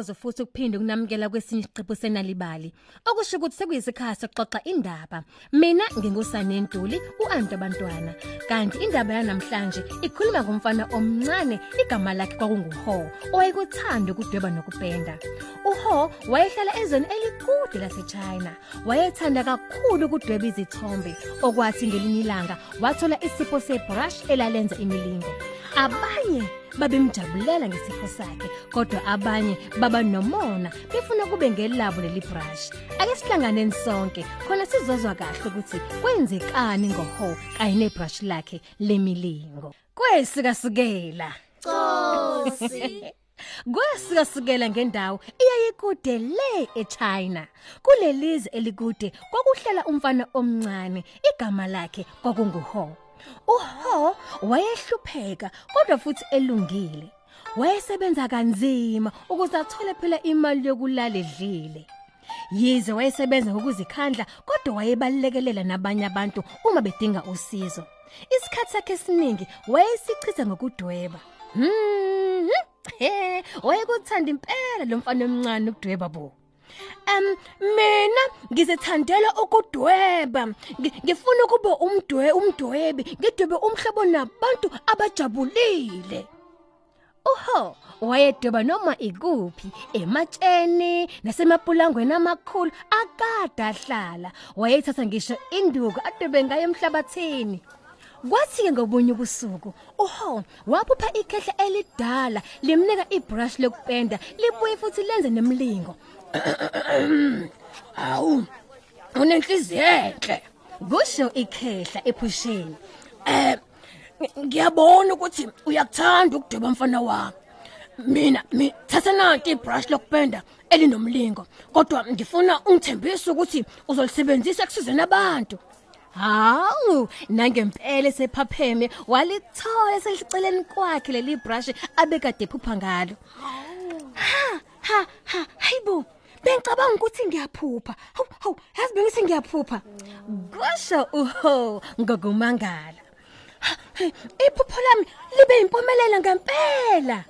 ngiyantokozo futhi ukuphinde ukunamukela kwesinye isiqephu senalibali. Okusho ukuthi sekuyisikhathi sokuxoxa indaba. Mina ngingusane Ntuli, uAnto Bantwana. Kanti indaba yanamhlanje ikhuluma ngomfana omncane igama lakhe kwakunguHo, owayekuthanda ukudweba nokupenda. uHo wayehlala ezweni elikude laseChina. Wayethanda kakhulu ukudweba izithombe, okwathi ngelinye ilanga wathola isipho sebrush elalenza imilingo. Abanye babemjabulela ngesipho sakhe kodwa abanye baba nomona befuna kube ngelabo leli brush ake sihlanganeni sonke khona sizozwa kahle ukuthi kwenzekani ngoho kanye nebrush lakhe lemilingo kwesikasukela Cosi. Kwesikasukela ngendawo iyayikude le eChina. Kulelize elikude kwakuhlala umfana omncane igama lakhe kwakunguHo. uHo wayehlupheka kodwa futhi elungile. Wayesebenza kanzima ukuze athole phela imali yokulala edlile. Yize wayesebenza ngokuzikhandla kodwa wayebalekelela nabanye abantu uma bedinga usizo. Isikhathi sakhe esiningi wayesichitha ngokudweba. Mhm. He, wayekuthanda impela lo mfana omncane ukudweba bo. Um mina ngizithandela ukudweba. Ngi- Ngifuna ukuba umdwe umdwebi, ngidwebe umhlobo nabantu abajabulile. Uho, wayedweba noma ikuphi, ematsheni, nasemapulangweni amakhulu akade ahlala. Wayethatha ngisho induku adwebe ngayo emhlabathini. Kwathi ke ngobunye ubusuku, uho waphupha ikhehla elidala limnika ibrush lokupenda, libuye futhi lenze nemlingo. Awu, unenhliziyo enhle. Kusho ikhehla ephusheni. Eh ngiyabona ukuthi uyakuthanda ukudweba mfana wami. Mina mi- thatha nanti ibrush lokupenda elinomlingo kodwa ngifuna ungithembise ukuthi uzolisebenzisa ekusizeni abantu. Hawu, nangempela sephapheme walithola seliceleni kwakhe leli brush abekade ephupha ngalo. Ha ha ha hayibo bengicabanga ukuthi ngiyaphupha. Hawu hawu yazi bengithi ngiyaphupha. Kusho uho ngokumangala. Iphupho lami libe impumelelo ngempela.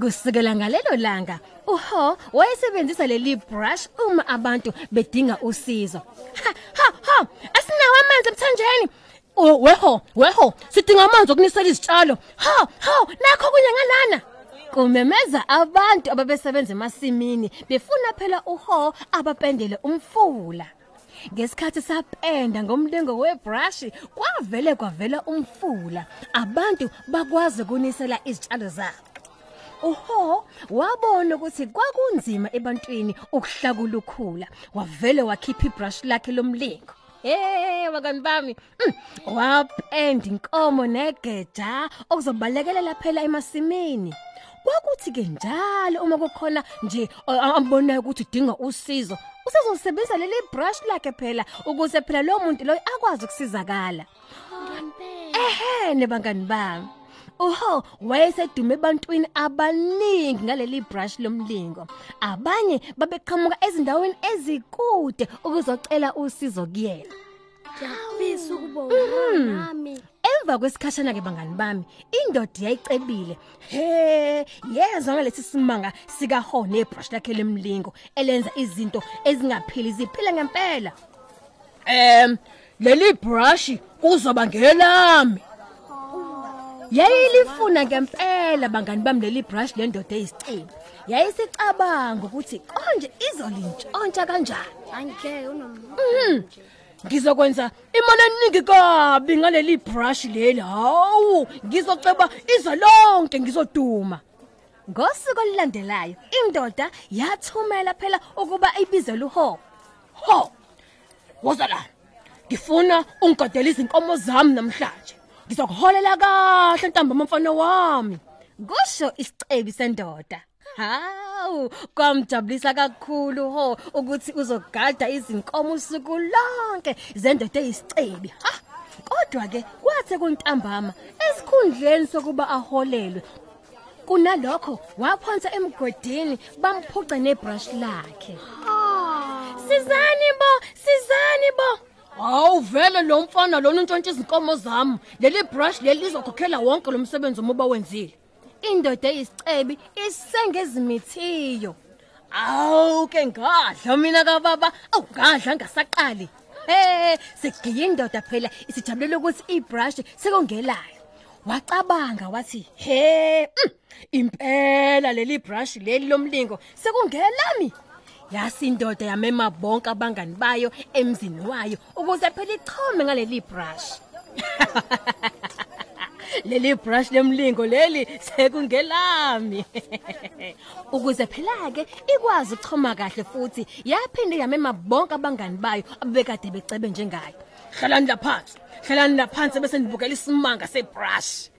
Kusukela ngalelo langa uho wayesebenzisa leli brush uma abantu bedinga usizo. Ha ha ha asinawo amanzi emthanjeni. Oh weho weho sidinga amanzi okunisela izitshalo. Ha ha nakho kunye ngalana. Kumemeza abantu ababesebenza emasimini befuna phela uho abapendele umfula. Ngesikhathi sapenda ngomlingo webrush kwavele kwavela umfula. Abantu bakwazi ukunisela izitshalo zabo. Uho wabona ukuthi kwakunzima ebantwini ukuhlakula ukhula wavele wakhipha ibrush lakhe lomlingo. Hey bakani bami? Mm, wapenda inkomo negeja okuzobalekelela phela emasimini. Kwakuthi ke njalo uma kukhona nje ambonayo ukuthi udinga usizo usezosebenzisa leli brush lakhe phela ukuze phela lo muntu lo akwazi ukusizakala. Ehhe nebangani bami. Oho wayesedume ebantwini abaningi ngaleli brush lomlingo abanye babeqhamuka ezindaweni ezikude ukuzocela usizo kuyena Ngiyafisa ukuba nami. Emva kwesikhashana ke bangani bami, indoda yayicebile. He, yezwa ngalesi simanga sika Ho nebrush lakhe lemlingo elenza izinto ezingaphili ziphila ngempela. Em, leli brush kuzoba ngelami. Yayilifuna ngempela bangani bami leli brush lendoda eyisicebi. Yayisicabanga ukuthi konje izolintshontsha kanjani. Angeke unom. Ngizokwenza imali eningi kabi ngaleli brush leli. Hawu, ngizoceba iza lonke ngizoduma. Ngosuku olulandelayo, indoda yathumela phela ukuba ibizele uHo. Ho. Woza la. Ngifuna ungigadele izinkomo zami namhlanje. Ngizokuholela kahle ntamba mfana wami. Kusho isicebi sendoda. Hawu, kwamjabulisa kakhulu ho ukuthi uzogada izinkomo usuku lonke zendoda eyisicebi. Ha! Kodwa ke kwathe kuntambama esikhundleni sokuba aholelwe kunalokho waphonsa emgodini bamphuca nebrush lakhe. Sizani bo, sizani bo. Hawu vele lo mfana lona untshontsha izinkomo zami. Leli brush leli lizokhokhela wonke lo msebenzi omuba wenzile. indoda eyisicebi isengezimithiyo awu ke ngadla mina kababa. Awu ngadla ngasaqali. Eh segiya indoda phela. Isijabulela ukuthi ibrush sekongelayo. Wacabanga wathi he mm, impela leli brush leli lomlingo sekungelami yasindoda yamema bonke abangani bayo emzini wayo ukuze phela ichome ngaleli brush. Leli brush lemlingo leli sekungelami. Ukuze phela ke ikwazi ukuchoma kahle futhi yaphinde yamema bonke abangani bayo abekade becebe njengayo. Hlalani laphansi hlalani laphansi bese nibukela isimanga sebrush.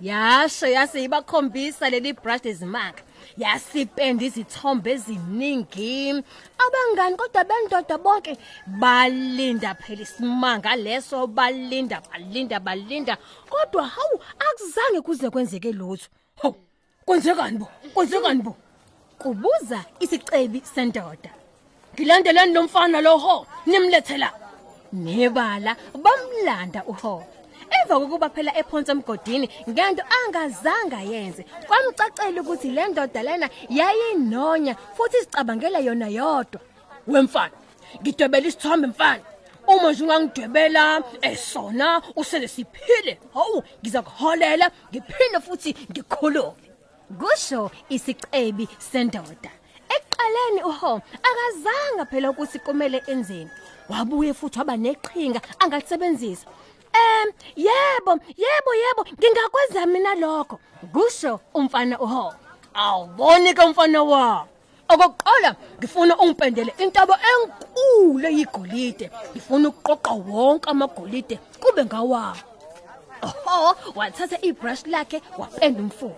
Yasho yase ibakhombisa leli brush lezimanga yasipenda izithombe eziningi. Abangani kodwa bendoda bonke balinda phela isimanga leso balinda balinda balinda. Kodwa hawu akuzange kuze kwenzeke lutho. Hawu kwenzekani bo? Kwenzekani bo? Kubuza isicebi sendoda. Ngilandelani lo mfana lo ho? Nimlethela. Nebala bamlanda uho. Emva kokuba phela ephonsa emgodini ngento angazanga yenze. Kwamcacela ukuthi le ndoda lena yayinonya futhi sicabangela yona yodwa. Wemfana ngidwebela isithombe mfana. Uma nje ungangidwebela esona usele siphile. Hawu ngizakuholela ngiphinde futhi ngikhuluke kusho isicebi sendoda. Ekuqaleni uho akazanga phela ukuthi kumele enzeni. Wabuye futhi waba neqhinga angalisebenzisa. Em yebo yebo yebo. Ngingakwenza mina lokho. Kusho umfana uho. Awuboni ke umfana wa? Okokuqala ngifuna ungipendele intaba enkulu eyigolide. Ngifuna ukuqoqa wonke amagolide kube ngawawo oho wathatha ibrush lakhe wapenda umfula.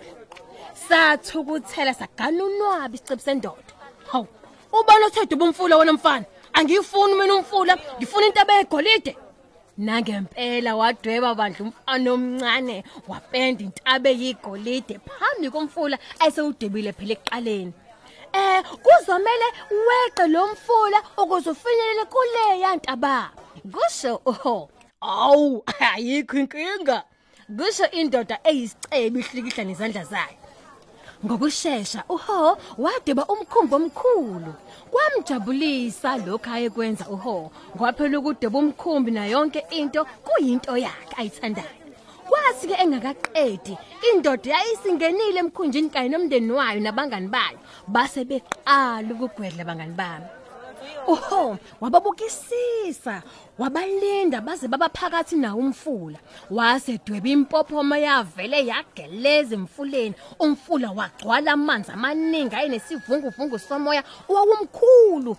Sathukuthela sagana unwabi isicebi sendoda. Hawu ubani othethe ubumfula wena mfana? Angiyifuni mina umfula ngifuna intaba egolide Nangempela wadweba bandla umfana omncane wapenda intaba eyigolide phambi komfula ayesewudebile phela ekuqaleni. Eh kuzomela weqe lo mfula ukuze ufinyelele kule yantaba. Kusho oho. Awu ayikho inkinga. Kusho indoda eyisicebi ihlikihla nezandla zayo. Ngokusheshsha uho wadeba umkhumbi omkhulu. Kwamjabulisa lokho ayekwenza uho. Kwaphela ukudeba umkhumbi na yonke into kuyinto yakhe ayithandayo. Kwathi ke engakaqedi indoda yayisingenile emkhunjini kanye nomndeni wayo nabangani bayo base beqala ukugwedla abangani bami. Uho wababukisisa wabalinda baze baba phakathi nawo umfula. Wase dweba impophoma yavele yageleza emfuleni. Umfula wagcwala amanzi amaningi ayenesivunguvungu somoya owawumkhulu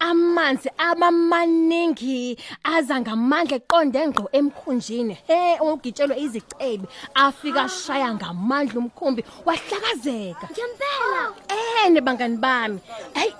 amanzi abamaningi aza ngamandla eqonde ngqo emkhunjini. He ugitshelwe izicebi afika shaya ngamandla umkhumbi wahlakazeka. Ngempela. eh nebangani bami. Hey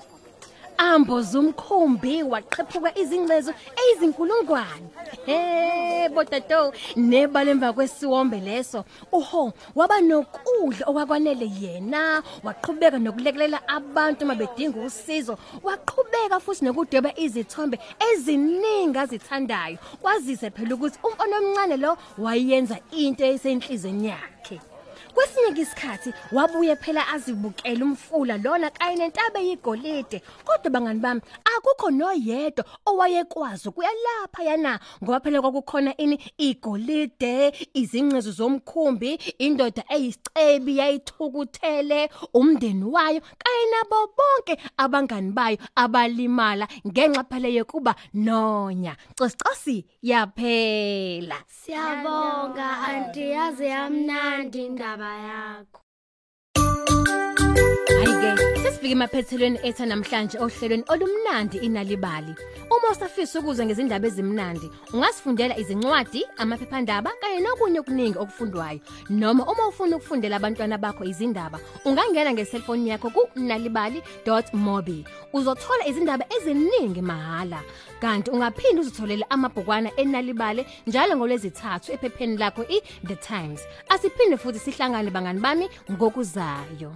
amboza umkhumbi waqhephuka izingcezo eyizinkulungwane he botato nebalemva kwesiwombe leso uho waba nokudla okwakwanele yena. Waqhubeka nokulekelela abantu mabedinga usizo. Waqhubeka futhi nokudweba izithombe eziningi azithandayo. Kwazise phela ukuthi umfana omncane lo wayenza into esenhlizweni yakhe. Kwesinye isikhathi wabuye phela azibukela umfula lona kanye nentaba yigolide kodwa bangani bami akukho noyedwa owayekwazi ukuyalapha yana ngoba phela kwakukhona ini igolide izingcezu zomkhumbi indoda eyisicebi yayithukuthele umndeni wayo kanye nabo bonke abangani bayo abalimala ngenxa phela yokuba nonya. Cosicasi yaphela. Siyabonga anti yaze yamnandi indaba yakho. Hayike, sesifike emaphethelweni etha namhlanje ohlelweni olumnandi inalibali. Uma usafisa ukuzwa ngezindaba ezimnandi, ungasifundela izincwadi, amaphephandaba kanye nokunye okuningi okufundwayo. Noma uma ufuna ukufundela abantwana bakho izindaba, ungangena ngeselfoni yakho ku nalibali.mobi. Uzothola izindaba eziningi mahala. Kanti ungaphinda uzitholela amabhukwana enalibali njalo ngolwezithathu ephepheni lakho iThe Times. Asiphinde futhi sihlangane bangani bami ngokuzayo.